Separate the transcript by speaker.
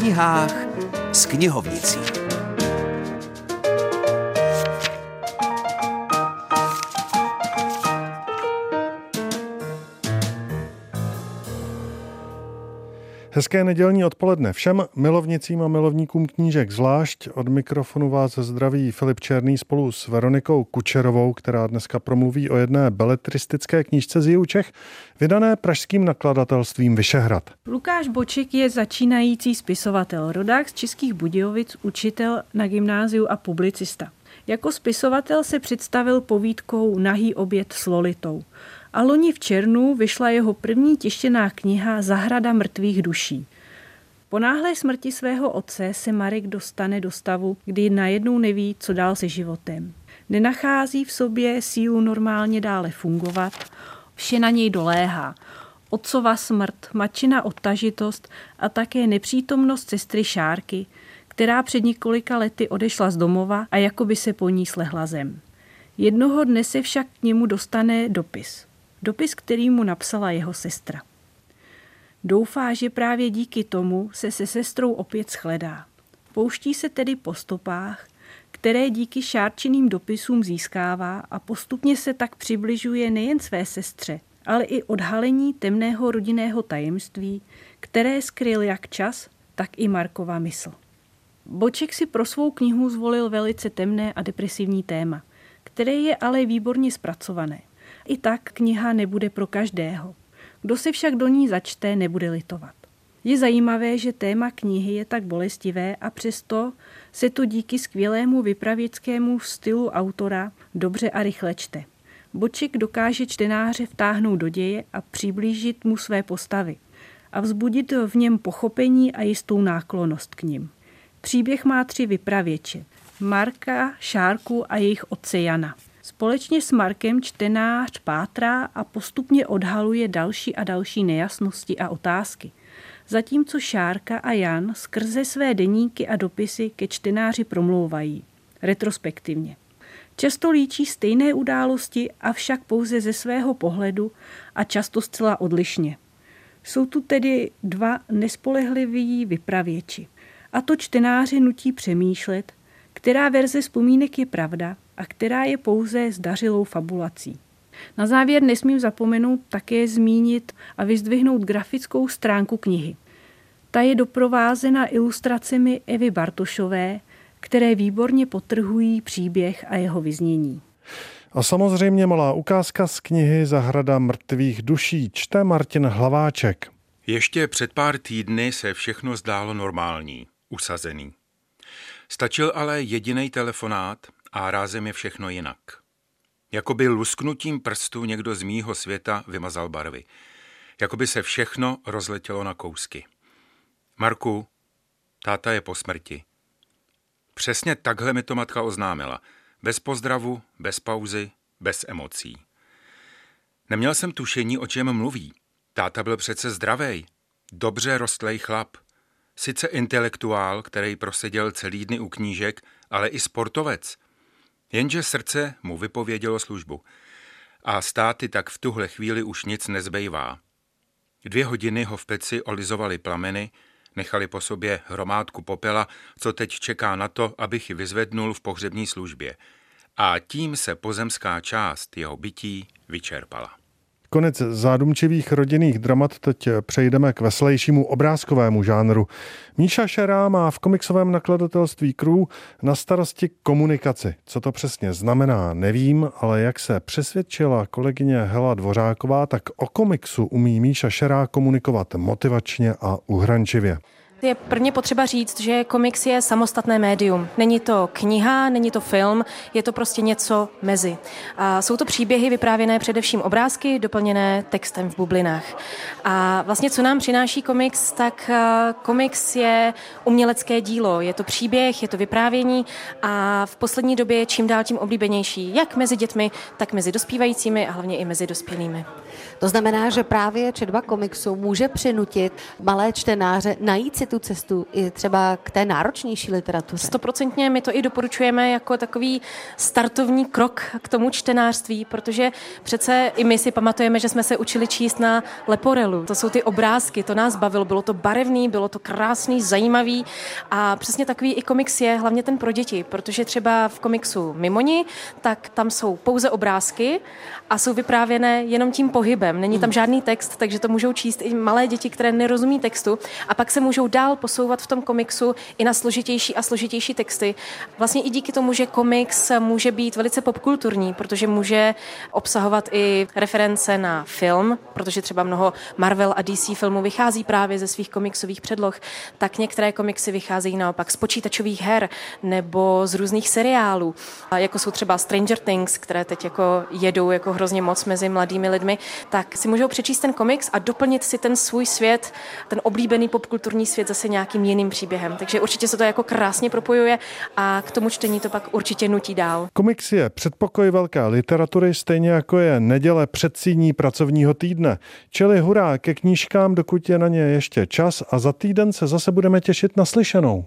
Speaker 1: knihách s knihovnicí.
Speaker 2: Hezké nedělní odpoledne všem milovnicím a milovníkům knížek zvlášť. Od mikrofonu vás zdraví Filip Černý spolu s Veronikou Kučerovou, která dneska promluví o jedné beletristické knížce z jihu Čech, vydané pražským nakladatelstvím Vyšehrad.
Speaker 3: Lukáš Boček je začínající spisovatel, rodák z Českých Budějovic, učitel na gymnáziu a publicista. Jako spisovatel se představil povídkou Nahý oběd s Lolitou a loni v černu vyšla jeho první tištěná kniha Zahrada mrtvých duší. Po náhlé smrti svého otce se Marek dostane do stavu, kdy najednou neví, co dál se životem. Nenachází v sobě sílu normálně dále fungovat, vše na něj doléhá. Otcova smrt, mačina odtažitost a také nepřítomnost sestry Šárky, která před několika lety odešla z domova a jako by se po ní slehla zem. Jednoho dne se však k němu dostane dopis. Dopis, který mu napsala jeho sestra. Doufá, že právě díky tomu se se sestrou opět shledá. Pouští se tedy po stopách, které díky šárčiným dopisům získává a postupně se tak přibližuje nejen své sestře, ale i odhalení temného rodinného tajemství, které skryl jak čas, tak i Markova mysl. Boček si pro svou knihu zvolil velice temné a depresivní téma, které je ale výborně zpracované. I tak kniha nebude pro každého. Kdo se však do ní začte, nebude litovat. Je zajímavé, že téma knihy je tak bolestivé a přesto se to díky skvělému vypravěckému stylu autora dobře a rychle čte. Boček dokáže čtenáře vtáhnout do děje a přiblížit mu své postavy a vzbudit v něm pochopení a jistou náklonost k nim. Příběh má tři vypravěče. Marka, Šárku a jejich otce Jana. Společně s Markem čtenář pátrá a postupně odhaluje další a další nejasnosti a otázky. Zatímco Šárka a Jan skrze své deníky a dopisy ke čtenáři promlouvají. Retrospektivně. Často líčí stejné události, avšak pouze ze svého pohledu a často zcela odlišně. Jsou tu tedy dva nespolehliví vypravěči. A to čtenáře nutí přemýšlet, která verze vzpomínek je pravda a která je pouze zdařilou fabulací. Na závěr nesmím zapomenout také zmínit a vyzdvihnout grafickou stránku knihy. Ta je doprovázena ilustracemi Evy Bartošové, které výborně potrhují příběh a jeho vyznění.
Speaker 2: A samozřejmě malá ukázka z knihy Zahrada mrtvých duší čte Martin Hlaváček.
Speaker 4: Ještě před pár týdny se všechno zdálo normální, usazený. Stačil ale jediný telefonát a rázem je všechno jinak. Jakoby lusknutím prstu někdo z mýho světa vymazal barvy. Jakoby se všechno rozletělo na kousky. Marku, táta je po smrti. Přesně takhle mi to matka oznámila. Bez pozdravu, bez pauzy, bez emocí. Neměl jsem tušení, o čem mluví. Táta byl přece zdravý, dobře rostlej chlap. Sice intelektuál, který proseděl celý dny u knížek, ale i sportovec – Jenže srdce mu vypovědělo službu. A státy tak v tuhle chvíli už nic nezbejvá. Dvě hodiny ho v peci olizovali plameny, nechali po sobě hromádku popela, co teď čeká na to, abych ji vyzvednul v pohřební službě. A tím se pozemská část jeho bytí vyčerpala.
Speaker 2: Konec zádumčivých rodinných dramat, teď přejdeme k veselějšímu obrázkovému žánru. Míša Šerá má v komiksovém nakladatelství Crew na starosti komunikaci. Co to přesně znamená, nevím, ale jak se přesvědčila kolegyně Hela Dvořáková, tak o komiksu umí Míša Šerá komunikovat motivačně a uhrančivě.
Speaker 5: Je prvně potřeba říct, že komiks je samostatné médium. Není to kniha, není to film, je to prostě něco mezi. A jsou to příběhy vyprávěné především obrázky, doplněné textem v bublinách. A vlastně, co nám přináší komiks, tak komiks je umělecké dílo. Je to příběh, je to vyprávění a v poslední době je čím dál tím oblíbenější, jak mezi dětmi, tak mezi dospívajícími a hlavně i mezi dospělými.
Speaker 6: To znamená, že právě četba komiksu může přinutit malé čtenáře najít si tu cestu i třeba k té náročnější literatuře.
Speaker 5: Stoprocentně my to i doporučujeme jako takový startovní krok k tomu čtenářství, protože přece i my si pamatujeme, že jsme se učili číst na Leporelu. To jsou ty obrázky, to nás bavilo, bylo to barevný, bylo to krásný, zajímavý a přesně takový i komiks je hlavně ten pro děti, protože třeba v komiksu Mimoni, tak tam jsou pouze obrázky a jsou vyprávěné jenom tím pohybem. Není tam žádný text, takže to můžou číst i malé děti, které nerozumí textu a pak se můžou dál posouvat v tom komiksu i na složitější a složitější texty. Vlastně i díky tomu, že komiks může být velice popkulturní, protože může obsahovat i reference na film, protože třeba mnoho Marvel a DC filmů vychází právě ze svých komiksových předloh, tak některé komiksy vycházejí naopak z počítačových her nebo z různých seriálů, jako jsou třeba Stranger Things, které teď jako jedou jako hrozně moc mezi mladými lidmi, tak si můžou přečíst ten komiks a doplnit si ten svůj svět, ten oblíbený popkulturní svět zase nějakým jiným příběhem. Takže určitě se to jako krásně propojuje a k tomu čtení to pak určitě nutí dál.
Speaker 2: Komiks je předpokoj velké literatury, stejně jako je neděle předsíní pracovního týdne. Čili hurá ke knížkám, dokud je na ně ještě čas a za týden se zase budeme těšit na slyšenou.